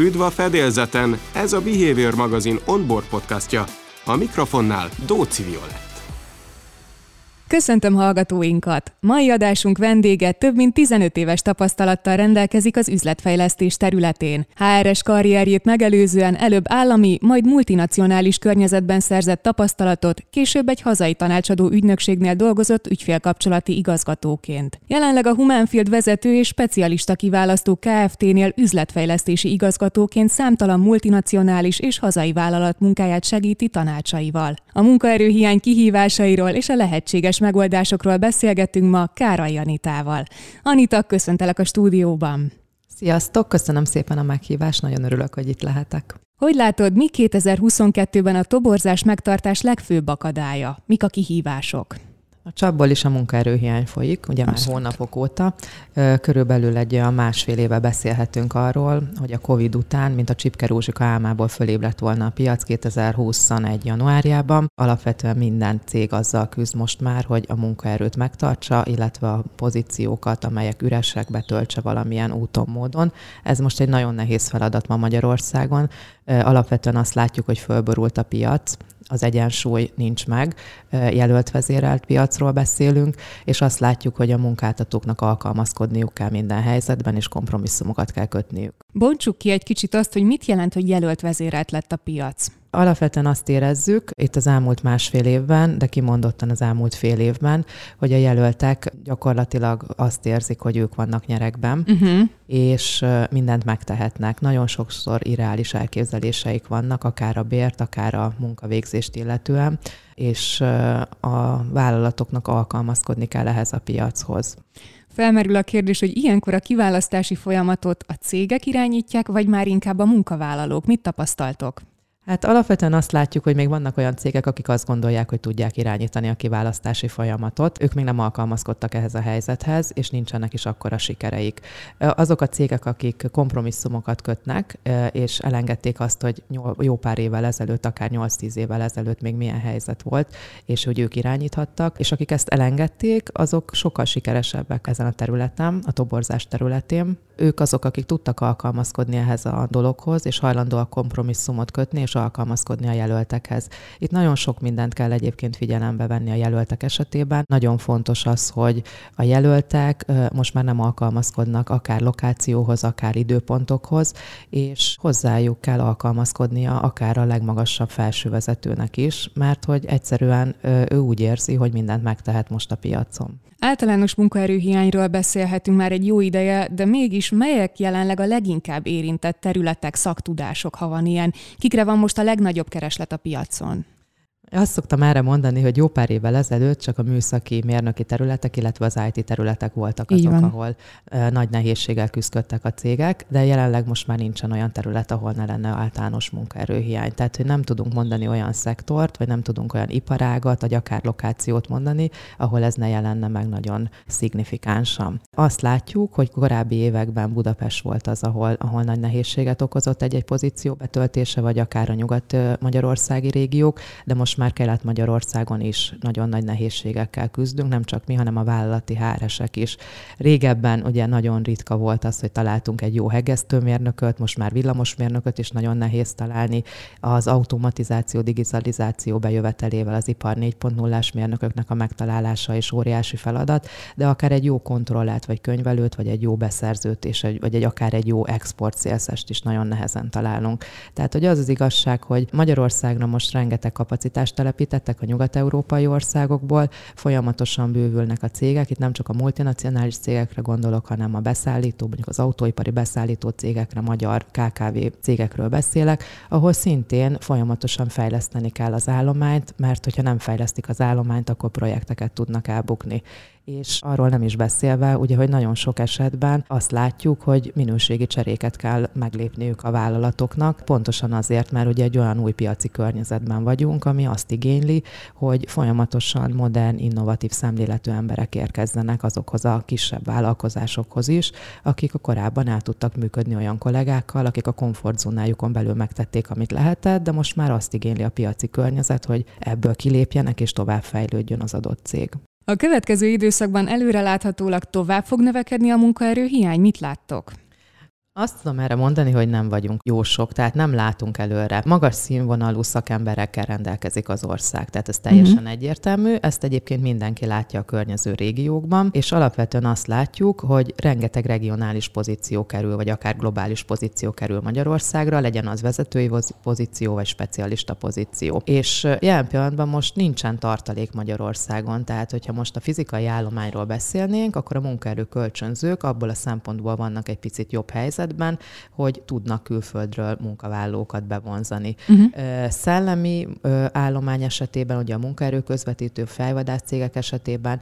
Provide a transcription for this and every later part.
Üdv a fedélzeten, ez a Behavior magazin onboard podcastja. A mikrofonnál Dóci Violett. Köszöntöm hallgatóinkat! Mai adásunk vendége több mint 15 éves tapasztalattal rendelkezik az üzletfejlesztés területén. HRS karrierjét megelőzően előbb állami, majd multinacionális környezetben szerzett tapasztalatot, később egy hazai tanácsadó ügynökségnél dolgozott ügyfélkapcsolati igazgatóként. Jelenleg a Humanfield vezető és specialista kiválasztó Kft-nél üzletfejlesztési igazgatóként számtalan multinacionális és hazai vállalat munkáját segíti tanácsaival. A munkaerőhiány kihívásairól és a lehetséges megoldásokról beszélgetünk ma Kárai Anitával. Anita, köszöntelek a stúdióban. Sziasztok, köszönöm szépen a meghívást, nagyon örülök, hogy itt lehetek. Hogy látod, mi 2022-ben a toborzás megtartás legfőbb akadálya? Mik a kihívások? A csapból is a munkaerőhiány folyik, ugye már hónapok óta. Körülbelül egy olyan másfél éve beszélhetünk arról, hogy a Covid után, mint a Csipke Rózsika álmából fölébredt volna a piac 2021. januárjában. Alapvetően minden cég azzal küzd most már, hogy a munkaerőt megtartsa, illetve a pozíciókat, amelyek üresek, betöltse valamilyen úton, módon. Ez most egy nagyon nehéz feladat ma Magyarországon. Alapvetően azt látjuk, hogy fölborult a piac, az egyensúly nincs meg, jelölt vezérelt piacról beszélünk, és azt látjuk, hogy a munkáltatóknak alkalmazkodniuk kell minden helyzetben, és kompromisszumokat kell kötniük. Bontsuk ki egy kicsit azt, hogy mit jelent, hogy jelölt vezérelt lett a piac. Alapvetően azt érezzük itt az elmúlt másfél évben, de kimondottan az elmúlt fél évben, hogy a jelöltek gyakorlatilag azt érzik, hogy ők vannak nyerekben, uh-huh. és mindent megtehetnek. Nagyon sokszor irreális elképzeléseik vannak, akár a bért, akár a munkavégzést illetően, és a vállalatoknak alkalmazkodni kell ehhez a piachoz. Felmerül a kérdés, hogy ilyenkor a kiválasztási folyamatot a cégek irányítják, vagy már inkább a munkavállalók. Mit tapasztaltok? Hát alapvetően azt látjuk, hogy még vannak olyan cégek, akik azt gondolják, hogy tudják irányítani a kiválasztási folyamatot. Ők még nem alkalmazkodtak ehhez a helyzethez, és nincsenek is akkora sikereik. Azok a cégek, akik kompromisszumokat kötnek, és elengedték azt, hogy jó pár évvel ezelőtt, akár 8-10 évvel ezelőtt még milyen helyzet volt, és hogy ők irányíthattak, és akik ezt elengedték, azok sokkal sikeresebbek ezen a területen, a toborzás területén. Ők azok, akik tudtak alkalmazkodni ehhez a dologhoz, és hajlandóak kompromisszumot kötni, és alkalmazkodni a jelöltekhez. Itt nagyon sok mindent kell egyébként figyelembe venni a jelöltek esetében. Nagyon fontos az, hogy a jelöltek most már nem alkalmazkodnak akár lokációhoz, akár időpontokhoz, és hozzájuk kell alkalmazkodnia akár a legmagasabb felsővezetőnek is, mert hogy egyszerűen ő úgy érzi, hogy mindent megtehet most a piacon. Általános munkaerőhiányról beszélhetünk már egy jó ideje, de mégis melyek jelenleg a leginkább érintett területek, szaktudások, ha van ilyen? Kikre van most a legnagyobb kereslet a piacon? Azt szoktam erre mondani, hogy jó pár évvel ezelőtt csak a műszaki mérnöki területek, illetve az IT területek voltak azok, ahol nagy nehézséggel küzdöttek a cégek, de jelenleg most már nincsen olyan terület, ahol ne lenne általános munkaerőhiány. Tehát, hogy nem tudunk mondani olyan szektort, vagy nem tudunk olyan iparágat, vagy akár lokációt mondani, ahol ez ne jelenne meg nagyon szignifikánsan. Azt látjuk, hogy korábbi években Budapest volt az, ahol, ahol nagy nehézséget okozott egy-egy pozíció betöltése, vagy akár a nyugat-magyarországi régiók, de most már Kelet-Magyarországon is nagyon nagy nehézségekkel küzdünk, nem csak mi, hanem a vállalati háresek is. Régebben ugye nagyon ritka volt az, hogy találtunk egy jó hegesztőmérnököt, most már villamosmérnököt is nagyon nehéz találni. Az automatizáció, digitalizáció bejövetelével az ipar 4.0-ás mérnököknek a megtalálása is óriási feladat, de akár egy jó kontrollát, vagy könyvelőt, vagy egy jó beszerzőt, és egy, vagy egy akár egy jó export is nagyon nehezen találunk. Tehát, hogy az az igazság, hogy Magyarországra most rengeteg kapacitás állomást telepítettek a nyugat-európai országokból, folyamatosan bővülnek a cégek, itt nem csak a multinacionális cégekre gondolok, hanem a beszállító, mondjuk az autóipari beszállító cégekre, magyar KKV cégekről beszélek, ahol szintén folyamatosan fejleszteni kell az állományt, mert hogyha nem fejlesztik az állományt, akkor projekteket tudnak elbukni és arról nem is beszélve, ugye, hogy nagyon sok esetben azt látjuk, hogy minőségi cseréket kell meglépniük a vállalatoknak, pontosan azért, mert ugye egy olyan új piaci környezetben vagyunk, ami azt igényli, hogy folyamatosan modern, innovatív szemléletű emberek érkezzenek azokhoz a kisebb vállalkozásokhoz is, akik a korábban el tudtak működni olyan kollégákkal, akik a komfortzónájukon belül megtették, amit lehetett, de most már azt igényli a piaci környezet, hogy ebből kilépjenek és tovább az adott cég. A következő időszakban előreláthatólag tovább fog növekedni a munkaerő hiány. Mit láttok? Azt tudom erre mondani, hogy nem vagyunk jó sok, tehát nem látunk előre. Magas színvonalú szakemberekkel rendelkezik az ország, tehát ez teljesen uh-huh. egyértelmű. Ezt egyébként mindenki látja a környező régiókban, és alapvetően azt látjuk, hogy rengeteg regionális pozíció kerül, vagy akár globális pozíció kerül Magyarországra, legyen az vezetői pozíció, vagy specialista pozíció. És jelen pillanatban most nincsen tartalék Magyarországon, tehát hogyha most a fizikai állományról beszélnénk, akkor a munkaerő kölcsönzők abból a szempontból vannak egy picit jobb helyzet, helyzetben, hogy tudnak külföldről munkavállalókat bevonzani. Uh-huh. Szellemi állomány esetében, ugye a munkaerő közvetítő fejvadász cégek esetében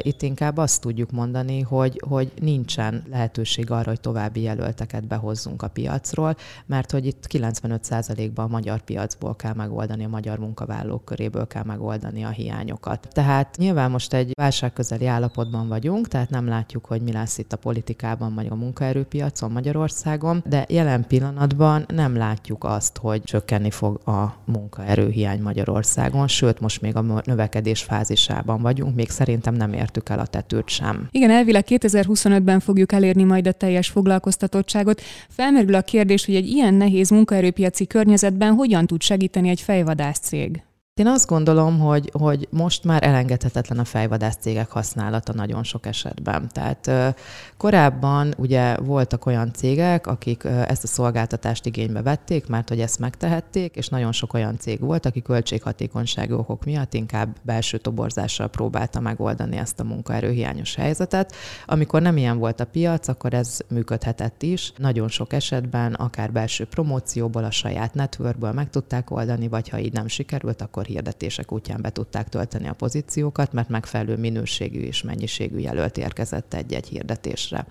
itt inkább azt tudjuk mondani, hogy, hogy nincsen lehetőség arra, hogy további jelölteket behozzunk a piacról, mert hogy itt 95%-ban a magyar piacból kell megoldani, a magyar munkavállalók köréből kell megoldani a hiányokat. Tehát nyilván most egy válságközeli állapotban vagyunk, tehát nem látjuk, hogy mi lesz itt a politikában, vagy a munkaerőpiacon Magyarországon, Magyarországon, de jelen pillanatban nem látjuk azt, hogy csökkenni fog a munkaerőhiány Magyarországon, sőt, most még a növekedés fázisában vagyunk, még szerintem nem értük el a tetőt sem. Igen, elvileg 2025-ben fogjuk elérni majd a teljes foglalkoztatottságot. Felmerül a kérdés, hogy egy ilyen nehéz munkaerőpiaci környezetben hogyan tud segíteni egy fejvadász cég? Én azt gondolom, hogy, hogy most már elengedhetetlen a fejvadász cégek használata nagyon sok esetben. Tehát korábban ugye voltak olyan cégek, akik ezt a szolgáltatást igénybe vették, mert hogy ezt megtehették, és nagyon sok olyan cég volt, aki költséghatékonysági okok miatt inkább belső toborzással próbálta megoldani ezt a munkaerőhiányos helyzetet. Amikor nem ilyen volt a piac, akkor ez működhetett is. Nagyon sok esetben akár belső promócióból, a saját networkből meg tudták oldani, vagy ha így nem sikerült, akkor akkor hirdetések útján be tudták tölteni a pozíciókat, mert megfelelő minőségű és mennyiségű jelölt érkezett egy-egy hirdetésre.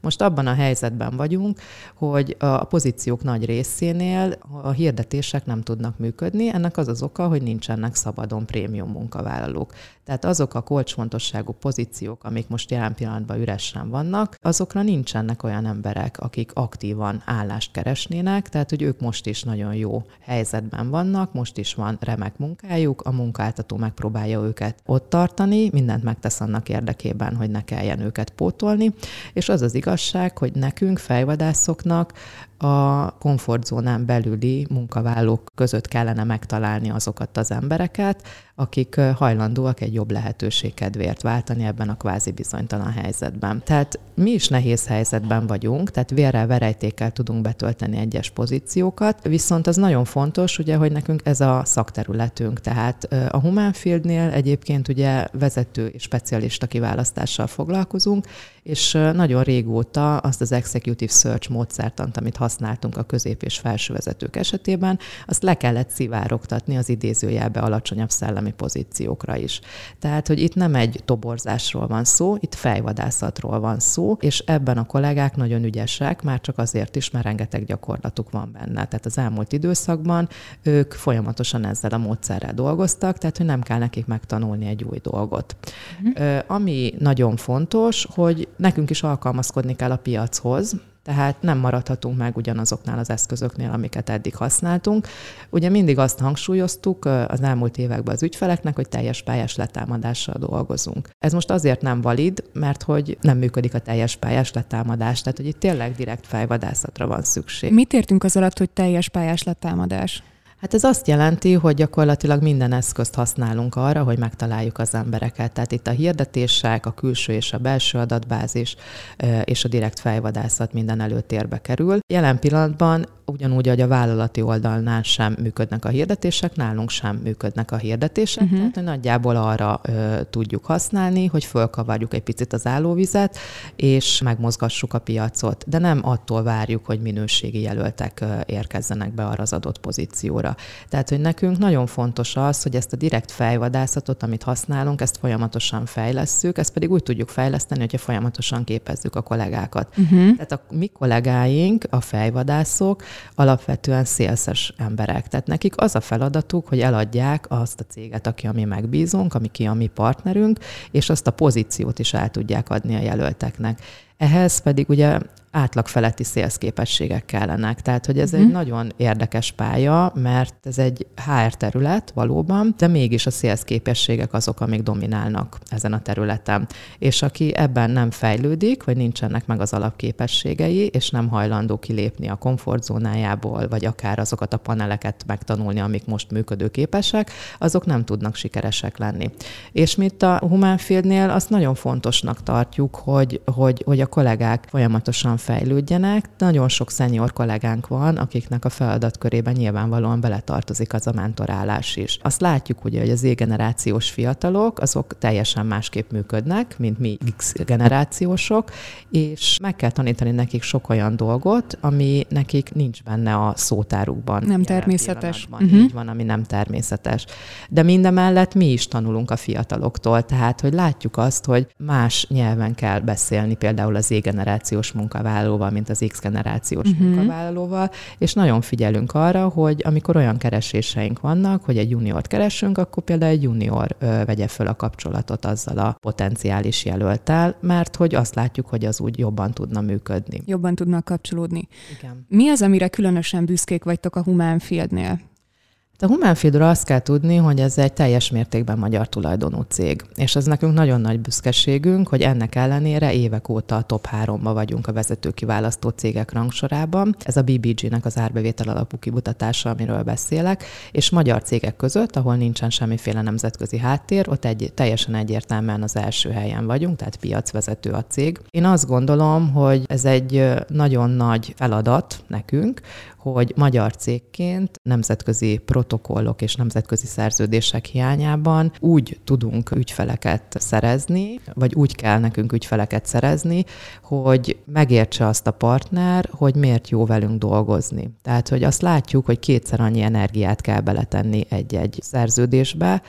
Most abban a helyzetben vagyunk, hogy a pozíciók nagy részénél a hirdetések nem tudnak működni. Ennek az az oka, hogy nincsenek szabadon prémium munkavállalók. Tehát azok a kulcsfontosságú pozíciók, amik most jelen pillanatban üresen vannak, azokra nincsenek olyan emberek, akik aktívan állást keresnének, tehát hogy ők most is nagyon jó helyzetben vannak, most is van remek munkájuk, a munkáltató megpróbálja őket ott tartani, mindent megtesz annak érdekében, hogy ne kelljen őket pótolni, és az az igazság, hogy nekünk, fejvadászoknak a komfortzónán belüli munkavállalók között kellene megtalálni azokat az embereket, akik hajlandóak egy jobb lehetőség kedvéért váltani ebben a kvázi bizonytalan helyzetben. Tehát mi is nehéz helyzetben vagyunk, tehát vérrel, verejtékkel tudunk betölteni egyes pozíciókat, viszont az nagyon fontos, ugye, hogy nekünk ez a szakterületünk, tehát a Humanfieldnél egyébként ugye vezető és specialista kiválasztással foglalkozunk, és nagyon régóta azt az executive search módszertant, amit használtunk a közép- és felsővezetők esetében, azt le kellett szivárogtatni az idézőjelbe alacsonyabb szellemi pozíciókra is. Tehát, hogy itt nem egy toborzásról van szó, itt fejvadászatról van szó, és ebben a kollégák nagyon ügyesek, már csak azért is, mert rengeteg gyakorlatuk van benne. Tehát az elmúlt időszakban ők folyamatosan ezzel a módszerrel dolgoztak, tehát hogy nem kell nekik megtanulni egy új dolgot. Uh-huh. Ami nagyon fontos, hogy nekünk is alkalmazkodni kell a piachoz, tehát nem maradhatunk meg ugyanazoknál az eszközöknél, amiket eddig használtunk. Ugye mindig azt hangsúlyoztuk az elmúlt években az ügyfeleknek, hogy teljes pályás letámadással dolgozunk. Ez most azért nem valid, mert hogy nem működik a teljes pályás letámadás, tehát hogy itt tényleg direkt fejvadászatra van szükség. Mit értünk az alatt, hogy teljes pályás letámadás? Hát ez azt jelenti, hogy gyakorlatilag minden eszközt használunk arra, hogy megtaláljuk az embereket. Tehát itt a hirdetések, a külső és a belső adatbázis és a direkt fejvadászat minden előtérbe kerül. Jelen pillanatban ugyanúgy, hogy a vállalati oldalnál sem működnek a hirdetések, nálunk sem működnek a hirdetések, uh-huh. tehát hogy nagyjából arra ö, tudjuk használni, hogy fölkavarjuk egy picit az állóvizet, és megmozgassuk a piacot, de nem attól várjuk, hogy minőségi jelöltek érkezzenek be arra az adott pozícióra. Tehát, hogy nekünk nagyon fontos az, hogy ezt a direkt fejvadászatot, amit használunk, ezt folyamatosan fejlesszük, ezt pedig úgy tudjuk fejleszteni, hogyha folyamatosan képezzük a kollégákat. Uh-huh. Tehát a mi kollégáink, a fejvadászok, alapvetően szélszes emberek. Tehát nekik az a feladatuk, hogy eladják azt a céget, aki a mi megbízunk, ami a mi partnerünk, és azt a pozíciót is el tudják adni a jelölteknek. Ehhez pedig ugye átlag feletti szélszképességek kellenek. Tehát, hogy ez mm. egy mhm. nagyon érdekes pálya, mert ez egy HR terület valóban, de mégis a szélszképességek azok, amik dominálnak ezen a területen. És aki ebben nem fejlődik, vagy nincsenek meg az alapképességei, és nem hajlandó kilépni a komfortzónájából, vagy akár azokat a paneleket megtanulni, amik most működőképesek, azok nem tudnak sikeresek lenni. És mi itt a Humanfieldnél azt nagyon fontosnak tartjuk, hogy, hogy, hogy a kollégák folyamatosan fejlődjenek. Nagyon sok szenior kollégánk van, akiknek a feladatkörében nyilvánvalóan beletartozik az a mentorálás is. Azt látjuk ugye, hogy az Z-generációs fiatalok, azok teljesen másképp működnek, mint mi X generációsok, és meg kell tanítani nekik sok olyan dolgot, ami nekik nincs benne a szótárukban. Nem természetes. Uh-huh. Így van, ami nem természetes. De mindemellett mi is tanulunk a fiataloktól, tehát hogy látjuk azt, hogy más nyelven kell beszélni, például az Z-generációs munkavállalóval, mint az X generációs uh-huh. munkavállalóval, és nagyon figyelünk arra, hogy amikor olyan kereséseink vannak, hogy egy juniort keresünk, akkor például egy junior ö, vegye föl a kapcsolatot azzal a potenciális jelöltel, mert hogy azt látjuk, hogy az úgy jobban tudna működni. Jobban tudnak kapcsolódni. Igen. Mi az, amire különösen büszkék vagytok a Humán Fieldnél? A Humanfeedről azt kell tudni, hogy ez egy teljes mértékben magyar tulajdonú cég. És ez nekünk nagyon nagy büszkeségünk, hogy ennek ellenére évek óta a top háromba vagyunk a vezető kiválasztó cégek rangsorában. Ez a BBG-nek az árbevétel alapú kimutatása, amiről beszélek, és magyar cégek között, ahol nincsen semmiféle nemzetközi háttér, ott egy, teljesen egyértelműen az első helyen vagyunk, tehát piacvezető a cég. Én azt gondolom, hogy ez egy nagyon nagy feladat nekünk, hogy magyar cégként nemzetközi protokollok és nemzetközi szerződések hiányában úgy tudunk ügyfeleket szerezni, vagy úgy kell nekünk ügyfeleket szerezni, hogy megértse azt a partner, hogy miért jó velünk dolgozni. Tehát, hogy azt látjuk, hogy kétszer annyi energiát kell beletenni egy-egy szerződésbe,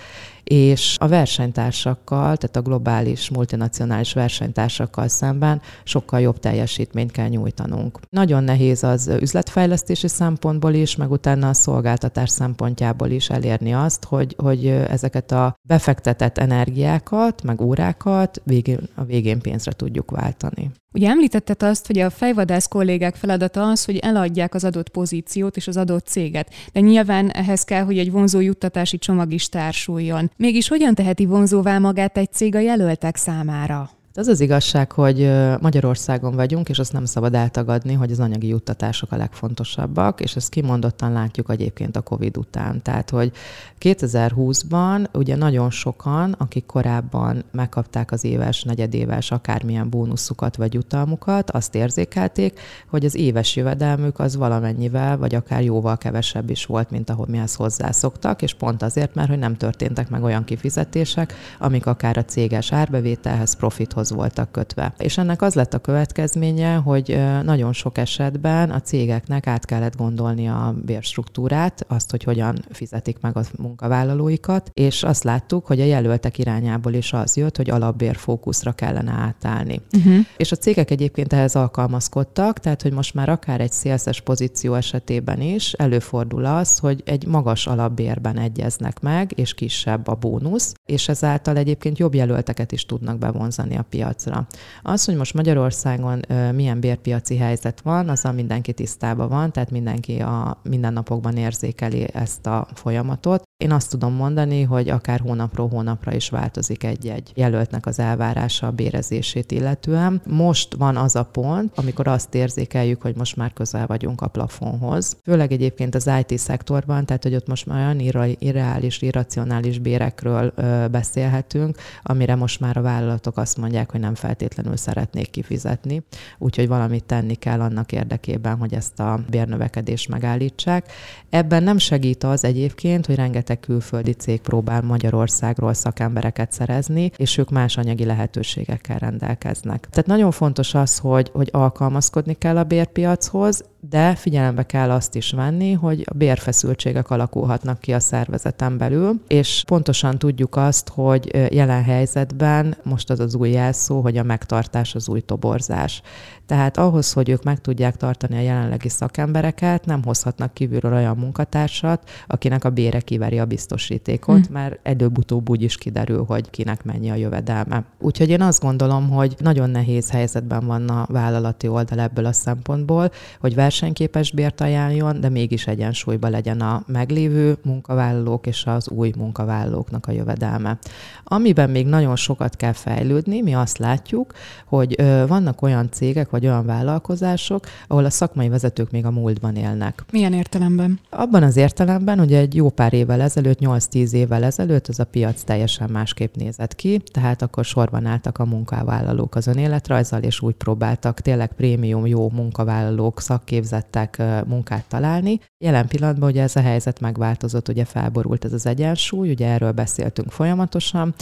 és a versenytársakkal, tehát a globális, multinacionális versenytársakkal szemben sokkal jobb teljesítményt kell nyújtanunk. Nagyon nehéz az üzletfejlesztési szempontból is, meg utána a szolgáltatás szempontjából is elérni azt, hogy, hogy ezeket a befektetett energiákat, meg órákat végén, a végén pénzre tudjuk váltani. Ugye említetted azt, hogy a fejvadász kollégák feladata az, hogy eladják az adott pozíciót és az adott céget, de nyilván ehhez kell, hogy egy vonzó juttatási csomag is társuljon. Mégis hogyan teheti vonzóvá magát egy cég a jelöltek számára? Az az igazság, hogy Magyarországon vagyunk, és azt nem szabad eltagadni, hogy az anyagi juttatások a legfontosabbak, és ezt kimondottan látjuk egyébként a COVID után. Tehát, hogy 2020-ban ugye nagyon sokan, akik korábban megkapták az éves, negyedéves, akármilyen bónuszukat vagy jutalmukat, azt érzékelték, hogy az éves jövedelmük az valamennyivel, vagy akár jóval kevesebb is volt, mint ahogy mihez hozzászoktak, és pont azért, mert hogy nem történtek meg olyan kifizetések, amik akár a céges árbevételhez, profithoz célhoz voltak kötve. És ennek az lett a következménye, hogy nagyon sok esetben a cégeknek át kellett gondolni a bérstruktúrát, azt, hogy hogyan fizetik meg a munkavállalóikat, és azt láttuk, hogy a jelöltek irányából is az jött, hogy alapbér fókuszra kellene átállni. Uh-huh. És a cégek egyébként ehhez alkalmazkodtak, tehát hogy most már akár egy szélszes pozíció esetében is előfordul az, hogy egy magas alapbérben egyeznek meg, és kisebb a bónusz, és ezáltal egyébként jobb jelölteket is tudnak bevonzani a piacra. Az, hogy most Magyarországon milyen bérpiaci helyzet van, azzal mindenki tisztában van, tehát mindenki a mindennapokban érzékeli ezt a folyamatot. Én azt tudom mondani, hogy akár hónapról hónapra is változik egy-egy jelöltnek az elvárása a bérezését illetően. Most van az a pont, amikor azt érzékeljük, hogy most már közel vagyunk a plafonhoz. Főleg egyébként az IT szektorban, tehát hogy ott most már olyan irreális, irracionális bérekről ö, beszélhetünk, amire most már a vállalatok azt mondják, hogy nem feltétlenül szeretnék kifizetni. Úgyhogy valamit tenni kell annak érdekében, hogy ezt a bérnövekedést megállítsák. Ebben nem segít az egyébként, hogy rengeteg rengeteg külföldi cég próbál Magyarországról szakembereket szerezni, és ők más anyagi lehetőségekkel rendelkeznek. Tehát nagyon fontos az, hogy, hogy alkalmazkodni kell a bérpiachoz, de figyelembe kell azt is venni, hogy a bérfeszültségek alakulhatnak ki a szervezeten belül, és pontosan tudjuk azt, hogy jelen helyzetben most az az új jelszó, hogy a megtartás az új toborzás. Tehát ahhoz, hogy ők meg tudják tartani a jelenlegi szakembereket, nem hozhatnak kívülről olyan munkatársat, akinek a bére kiveri a biztosítékot, hm. mert előbb-utóbb úgy is kiderül, hogy kinek mennyi a jövedelme. Úgyhogy én azt gondolom, hogy nagyon nehéz helyzetben van a vállalati oldal ebből a szempontból, hogy versenyképes bért ajánljon, de mégis egyensúlyba legyen a meglévő munkavállalók és az új munkavállalóknak a jövedelme. Amiben még nagyon sokat kell fejlődni, mi azt látjuk, hogy vannak olyan cégek vagy olyan vállalkozások, ahol a szakmai vezetők még a múltban élnek. Milyen értelemben? Abban az értelemben, hogy egy jó pár évvel ezelőtt, 8-10 évvel ezelőtt az a piac teljesen másképp nézett ki, tehát akkor sorban álltak a munkavállalók az önéletrajzzal, és úgy próbáltak tényleg prémium jó munkavállalók, szakképzettek munkát találni. Jelen pillanatban ugye ez a helyzet megváltozott, ugye felborult ez az egyensúly, ugye erről beszéltünk folyamatosan,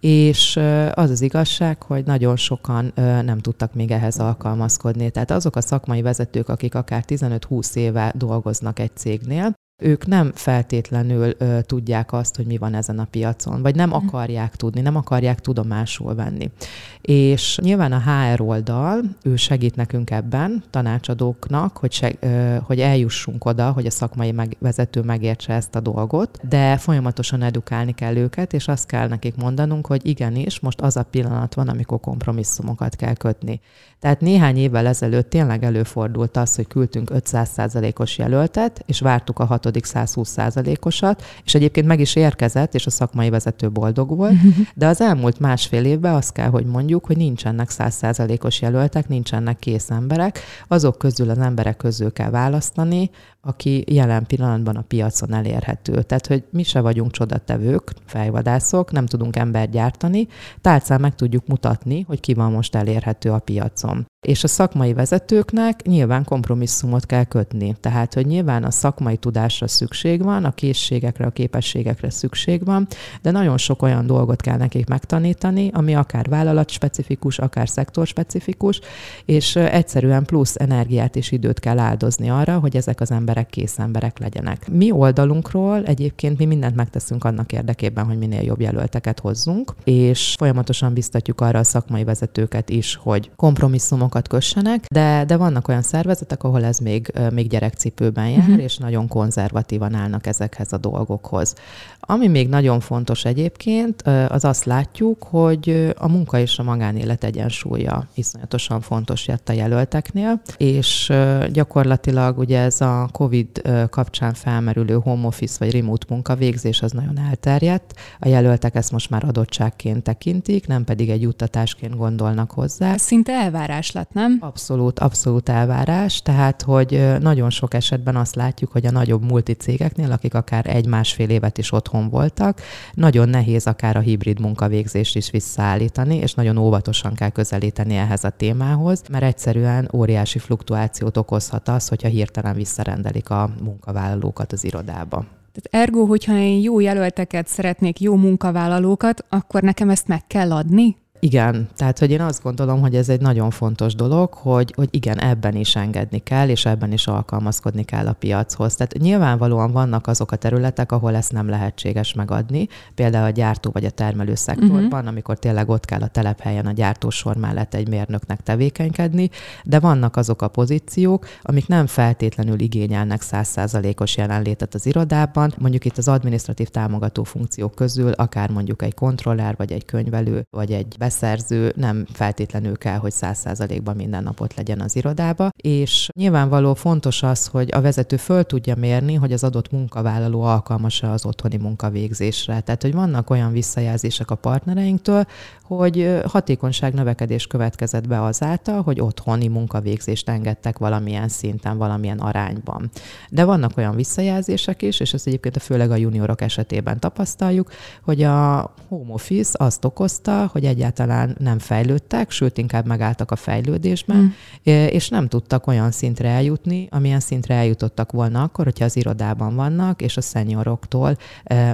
és az az igazság, hogy nagyon sokan nem tudtak még ehhez alkalmazkodni. Tehát azok a szakmai vezetők, akik akár 15-20 éve dolgoznak egy cégnél, ők nem feltétlenül ö, tudják azt, hogy mi van ezen a piacon, vagy nem mhm. akarják tudni, nem akarják tudomásul venni. És nyilván a HR oldal, ő segít nekünk ebben, tanácsadóknak, hogy, seg, ö, hogy eljussunk oda, hogy a szakmai meg, vezető megértse ezt a dolgot, de folyamatosan edukálni kell őket, és azt kell nekik mondanunk, hogy igenis, most az a pillanat van, amikor kompromisszumokat kell kötni. Tehát néhány évvel ezelőtt tényleg előfordult az, hogy küldtünk 500%-os jelöltet, és vártuk a hatodik 120%-osat, és egyébként meg is érkezett, és a szakmai vezető boldog volt, de az elmúlt másfél évben azt kell, hogy mondjuk, hogy nincsenek 100%-os jelöltek, nincsenek kész emberek, azok közül az emberek közül kell választani, aki jelen pillanatban a piacon elérhető. Tehát, hogy mi se vagyunk csodatevők, fejvadászok, nem tudunk embert gyártani, tálcán meg tudjuk mutatni, hogy ki van most elérhető a piacon. És a szakmai vezetőknek nyilván kompromisszumot kell kötni. Tehát, hogy nyilván a szakmai tudásra szükség van, a készségekre, a képességekre szükség van, de nagyon sok olyan dolgot kell nekik megtanítani, ami akár vállalatspecifikus, akár szektorspecifikus, és egyszerűen plusz energiát és időt kell áldozni arra, hogy ezek az emberek kész emberek legyenek. Mi oldalunkról egyébként mi mindent megteszünk annak érdekében, hogy minél jobb jelölteket hozzunk, és folyamatosan biztatjuk arra a szakmai vezetőket is, hogy kompromisszumok programokat kössenek, de, de vannak olyan szervezetek, ahol ez még, még gyerekcipőben jár, uh-huh. és nagyon konzervatívan állnak ezekhez a dolgokhoz. Ami még nagyon fontos egyébként, az azt látjuk, hogy a munka és a magánélet egyensúlya iszonyatosan fontos jött a jelölteknél, és gyakorlatilag ugye ez a COVID kapcsán felmerülő home office vagy remote munkavégzés az nagyon elterjedt. A jelöltek ezt most már adottságként tekintik, nem pedig egy juttatásként gondolnak hozzá. Ez szinte elvárás lett, nem? Abszolút, abszolút elvárás, tehát hogy nagyon sok esetben azt látjuk, hogy a nagyobb multicégeknél, akik akár egy-másfél évet is otthon voltak. Nagyon nehéz akár a hibrid munkavégzést is visszaállítani, és nagyon óvatosan kell közelíteni ehhez a témához, mert egyszerűen óriási fluktuációt okozhat az, hogyha hirtelen visszarendelik a munkavállalókat az irodába. Tehát ergo, hogyha én jó jelölteket szeretnék, jó munkavállalókat, akkor nekem ezt meg kell adni? Igen, tehát hogy én azt gondolom, hogy ez egy nagyon fontos dolog, hogy, hogy igen, ebben is engedni kell, és ebben is alkalmazkodni kell a piachoz. Tehát nyilvánvalóan vannak azok a területek, ahol ezt nem lehetséges megadni, például a gyártó vagy a termelő szektorban, uh-huh. amikor tényleg ott kell a telephelyen a gyártósor mellett egy mérnöknek tevékenykedni, de vannak azok a pozíciók, amik nem feltétlenül igényelnek százszázalékos jelenlétet az irodában, mondjuk itt az administratív támogató funkciók közül, akár mondjuk egy kontroller, vagy egy könyvelő, vagy egy beszerző nem feltétlenül kell, hogy száz százalékban minden napot legyen az irodába, és nyilvánvaló fontos az, hogy a vezető föl tudja mérni, hogy az adott munkavállaló alkalmas-e az otthoni munkavégzésre. Tehát, hogy vannak olyan visszajelzések a partnereinktől, hogy hatékonyság növekedés következett be azáltal, hogy otthoni munkavégzést engedtek valamilyen szinten, valamilyen arányban. De vannak olyan visszajelzések is, és ezt egyébként a főleg a juniorok esetében tapasztaljuk, hogy a home office azt okozta, hogy egyáltalán egyáltalán nem fejlődtek, sőt, inkább megálltak a fejlődésben, mm. és nem tudtak olyan szintre eljutni, amilyen szintre eljutottak volna akkor, hogyha az irodában vannak, és a szenyoroktól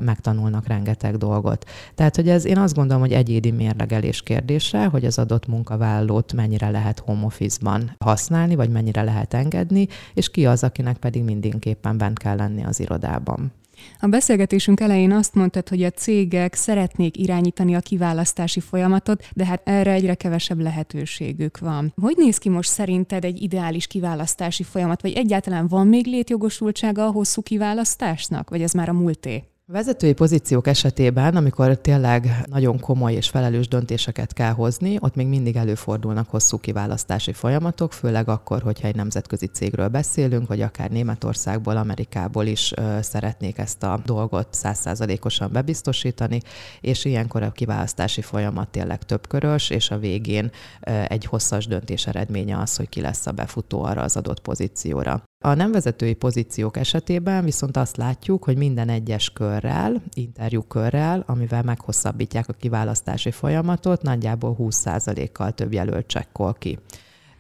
megtanulnak rengeteg dolgot. Tehát, hogy ez én azt gondolom, hogy egyédi mérlegelés kérdése, hogy az adott munkavállalót mennyire lehet home office-ban használni, vagy mennyire lehet engedni, és ki az, akinek pedig mindenképpen bent kell lenni az irodában. A beszélgetésünk elején azt mondtad, hogy a cégek szeretnék irányítani a kiválasztási folyamatot, de hát erre egyre kevesebb lehetőségük van. Hogy néz ki most szerinted egy ideális kiválasztási folyamat, vagy egyáltalán van még létjogosultsága a hosszú kiválasztásnak, vagy ez már a múlté? Vezetői pozíciók esetében, amikor tényleg nagyon komoly és felelős döntéseket kell hozni, ott még mindig előfordulnak hosszú kiválasztási folyamatok, főleg akkor, hogyha egy nemzetközi cégről beszélünk, vagy akár Németországból, Amerikából is ö, szeretnék ezt a dolgot százszázalékosan bebiztosítani, és ilyenkor a kiválasztási folyamat tényleg többkörös, és a végén ö, egy hosszas döntés eredménye az, hogy ki lesz a befutó arra az adott pozícióra. A nem vezetői pozíciók esetében viszont azt látjuk, hogy minden egyes körrel, interjúkörrel, amivel meghosszabbítják a kiválasztási folyamatot, nagyjából 20%-kal több jelölt csekkol ki.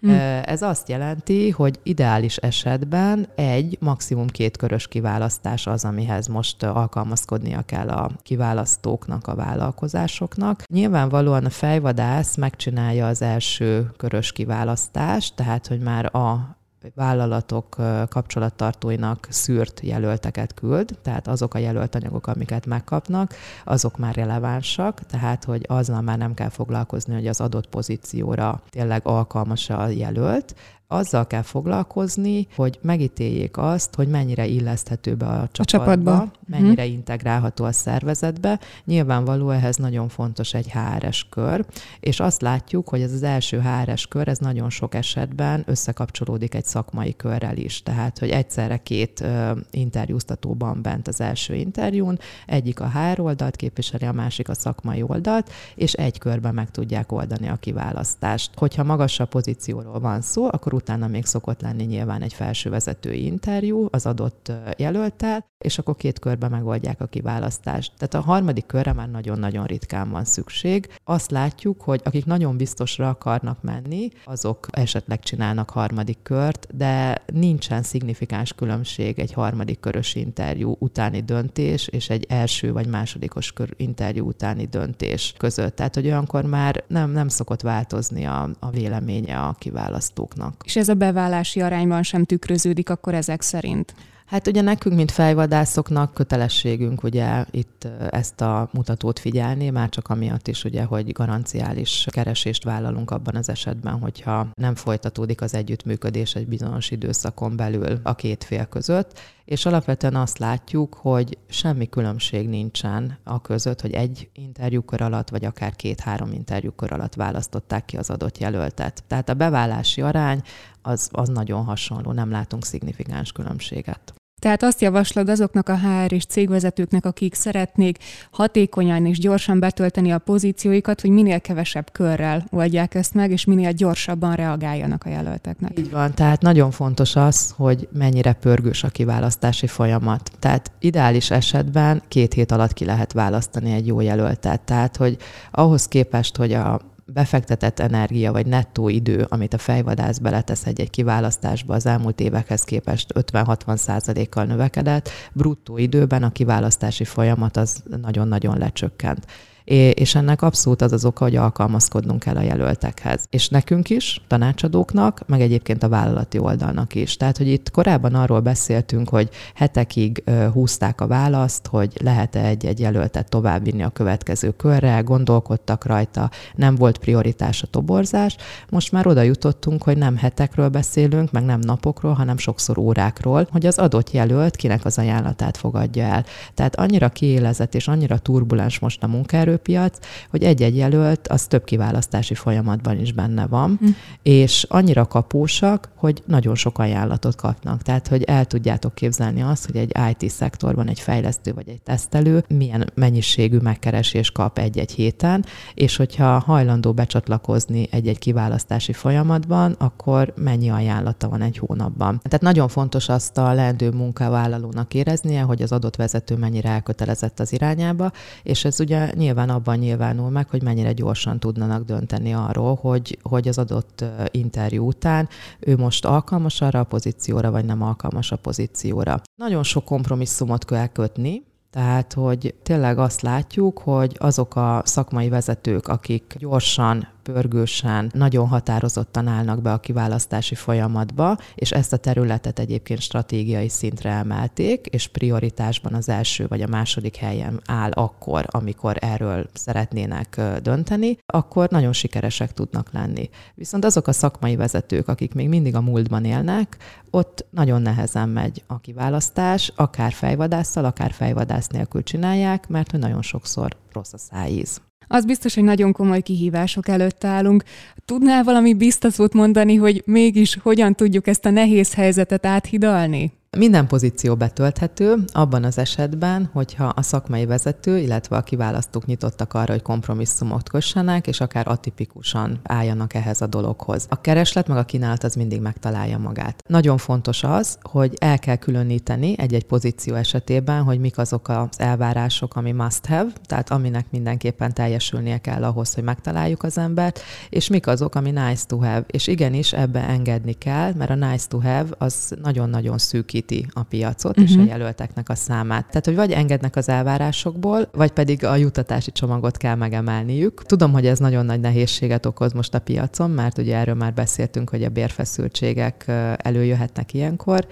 Mm. Ez azt jelenti, hogy ideális esetben egy, maximum két körös kiválasztás az, amihez most alkalmazkodnia kell a kiválasztóknak, a vállalkozásoknak. Nyilvánvalóan a fejvadász megcsinálja az első körös kiválasztást, tehát hogy már a vállalatok kapcsolattartóinak szűrt jelölteket küld, tehát azok a jelölt anyagok, amiket megkapnak, azok már relevánsak, tehát hogy azzal már nem kell foglalkozni, hogy az adott pozícióra tényleg alkalmas a jelölt, azzal kell foglalkozni, hogy megítéljék azt, hogy mennyire illeszthető be a csapatba, a csapatba. mennyire hmm. integrálható a szervezetbe. Nyilvánvaló ehhez nagyon fontos egy HRS kör, és azt látjuk, hogy ez az első HRS kör, ez nagyon sok esetben összekapcsolódik egy szakmai körrel is. Tehát, hogy egyszerre két uh, interjúztatóban bent az első interjún, egyik a HR oldalt képviseli, a másik a szakmai oldalt, és egy körben meg tudják oldani a kiválasztást. Hogyha magasabb pozícióról van szó, akkor utána még szokott lenni nyilván egy felsővezetői interjú az adott jelöltel, és akkor két körben megoldják a kiválasztást. Tehát a harmadik körre már nagyon-nagyon ritkán van szükség. Azt látjuk, hogy akik nagyon biztosra akarnak menni, azok esetleg csinálnak harmadik kört, de nincsen szignifikáns különbség egy harmadik körös interjú utáni döntés és egy első vagy másodikos kör interjú utáni döntés között. Tehát, hogy olyankor már nem, nem szokott változni a, a véleménye a kiválasztóknak. És ez a beválási arányban sem tükröződik akkor ezek szerint? Hát ugye nekünk, mint fejvadászoknak kötelességünk ugye itt ezt a mutatót figyelni, már csak amiatt is ugye, hogy garanciális keresést vállalunk abban az esetben, hogyha nem folytatódik az együttműködés egy bizonyos időszakon belül a két fél között, és alapvetően azt látjuk, hogy semmi különbség nincsen a között, hogy egy interjúkör alatt, vagy akár két-három interjúkör alatt választották ki az adott jelöltet. Tehát a beválási arány az, az nagyon hasonló, nem látunk szignifikáns különbséget. Tehát azt javaslod azoknak a HR és cégvezetőknek, akik szeretnék hatékonyan és gyorsan betölteni a pozícióikat, hogy minél kevesebb körrel oldják ezt meg, és minél gyorsabban reagáljanak a jelölteknek. Így van, tehát nagyon fontos az, hogy mennyire pörgős a kiválasztási folyamat. Tehát ideális esetben két hét alatt ki lehet választani egy jó jelöltet. Tehát, hogy ahhoz képest, hogy a befektetett energia vagy nettó idő, amit a fejvadász beletesz egy-egy kiválasztásba az elmúlt évekhez képest 50-60 százalékkal növekedett, bruttó időben a kiválasztási folyamat az nagyon-nagyon lecsökkent és ennek abszolút az az oka, hogy alkalmazkodnunk kell a jelöltekhez. És nekünk is, tanácsadóknak, meg egyébként a vállalati oldalnak is. Tehát, hogy itt korábban arról beszéltünk, hogy hetekig húzták a választ, hogy lehet-e egy-egy jelöltet továbbvinni a következő körre, gondolkodtak rajta, nem volt prioritás a toborzás. Most már oda jutottunk, hogy nem hetekről beszélünk, meg nem napokról, hanem sokszor órákról, hogy az adott jelölt kinek az ajánlatát fogadja el. Tehát annyira kiélezett és annyira turbulens most a munkaerő, munkaerőpiac, hogy egy-egy jelölt az több kiválasztási folyamatban is benne van, hm. és annyira kapósak, hogy nagyon sok ajánlatot kapnak. Tehát, hogy el tudjátok képzelni azt, hogy egy IT szektorban egy fejlesztő vagy egy tesztelő milyen mennyiségű megkeresés kap egy-egy héten, és hogyha hajlandó becsatlakozni egy-egy kiválasztási folyamatban, akkor mennyi ajánlata van egy hónapban. Tehát nagyon fontos azt a leendő munkavállalónak éreznie, hogy az adott vezető mennyire elkötelezett az irányába, és ez ugye nyilván nyilván abban nyilvánul meg, hogy mennyire gyorsan tudnának dönteni arról, hogy, hogy az adott interjú után ő most alkalmas arra a pozícióra, vagy nem alkalmas a pozícióra. Nagyon sok kompromisszumot kell kötni, tehát, hogy tényleg azt látjuk, hogy azok a szakmai vezetők, akik gyorsan pörgősen, nagyon határozottan állnak be a kiválasztási folyamatba, és ezt a területet egyébként stratégiai szintre emelték, és prioritásban az első vagy a második helyen áll akkor, amikor erről szeretnének dönteni, akkor nagyon sikeresek tudnak lenni. Viszont azok a szakmai vezetők, akik még mindig a múltban élnek, ott nagyon nehezen megy a kiválasztás, akár fejvadásszal, akár fejvadász nélkül csinálják, mert hogy nagyon sokszor rossz a szájíz. Az biztos, hogy nagyon komoly kihívások előtt állunk. Tudnál valami biztosót mondani, hogy mégis hogyan tudjuk ezt a nehéz helyzetet áthidalni? Minden pozíció betölthető, abban az esetben, hogyha a szakmai vezető, illetve a kiválasztók nyitottak arra, hogy kompromisszumot kössenek, és akár atipikusan álljanak ehhez a dologhoz. A kereslet meg a kínálat az mindig megtalálja magát. Nagyon fontos az, hogy el kell különíteni egy-egy pozíció esetében, hogy mik azok az elvárások, ami must have, tehát aminek mindenképpen teljesülnie kell ahhoz, hogy megtaláljuk az embert, és mik azok, ami nice to have. És igenis ebbe engedni kell, mert a nice to have az nagyon-nagyon szűkít bővíti a piacot uh-huh. és a mhm. jelölteknek a számát. Tehát, hogy vagy engednek az elvárásokból, vagy pedig a jutatási csomagot kell megemelniük. Tudom, hogy ez nagyon nagy nehézséget okoz most a piacon, mert ugye erről már beszéltünk, hogy a bérfeszültségek előjöhetnek ilyenkor,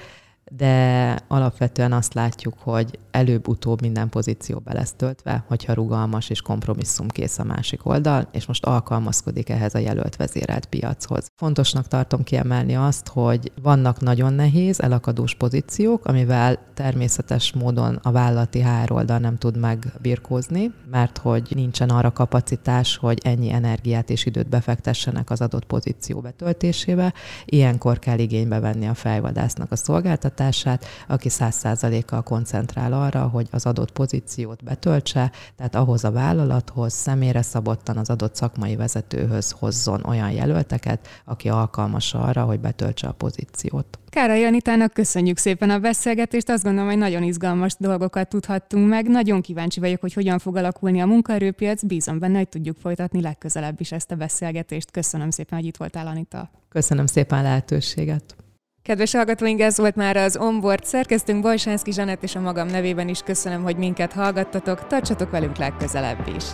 de alapvetően azt látjuk, hogy előbb-utóbb minden pozíció be lesz töltve, hogyha rugalmas és kompromisszumkész a másik oldal, és most alkalmazkodik ehhez a jelölt vezérelt piachoz. Fontosnak tartom kiemelni azt, hogy vannak nagyon nehéz, elakadós pozíciók, amivel természetes módon a vállalati HR oldal nem tud megbirkózni, mert hogy nincsen arra kapacitás, hogy ennyi energiát és időt befektessenek az adott pozíció betöltésébe. Ilyenkor kell igénybe venni a fejvadásznak a szolgáltatást, támogatását, aki száz százalékkal koncentrál arra, hogy az adott pozíciót betöltse, tehát ahhoz a vállalathoz személyre szabottan az adott szakmai vezetőhöz hozzon olyan jelölteket, aki alkalmas arra, hogy betöltse a pozíciót. Kára Janitának köszönjük szépen a beszélgetést, azt gondolom, hogy nagyon izgalmas dolgokat tudhattunk meg. Nagyon kíváncsi vagyok, hogy hogyan fog alakulni a munkaerőpiac, bízom benne, hogy tudjuk folytatni legközelebb is ezt a beszélgetést. Köszönöm szépen, hogy itt voltál, Anita. Köszönöm szépen a lehetőséget. Kedves hallgatóink, ez volt már az Onboard szerkesztünk Bajsánszki Zsanett és a magam nevében is köszönöm, hogy minket hallgattatok, tartsatok velünk legközelebb is.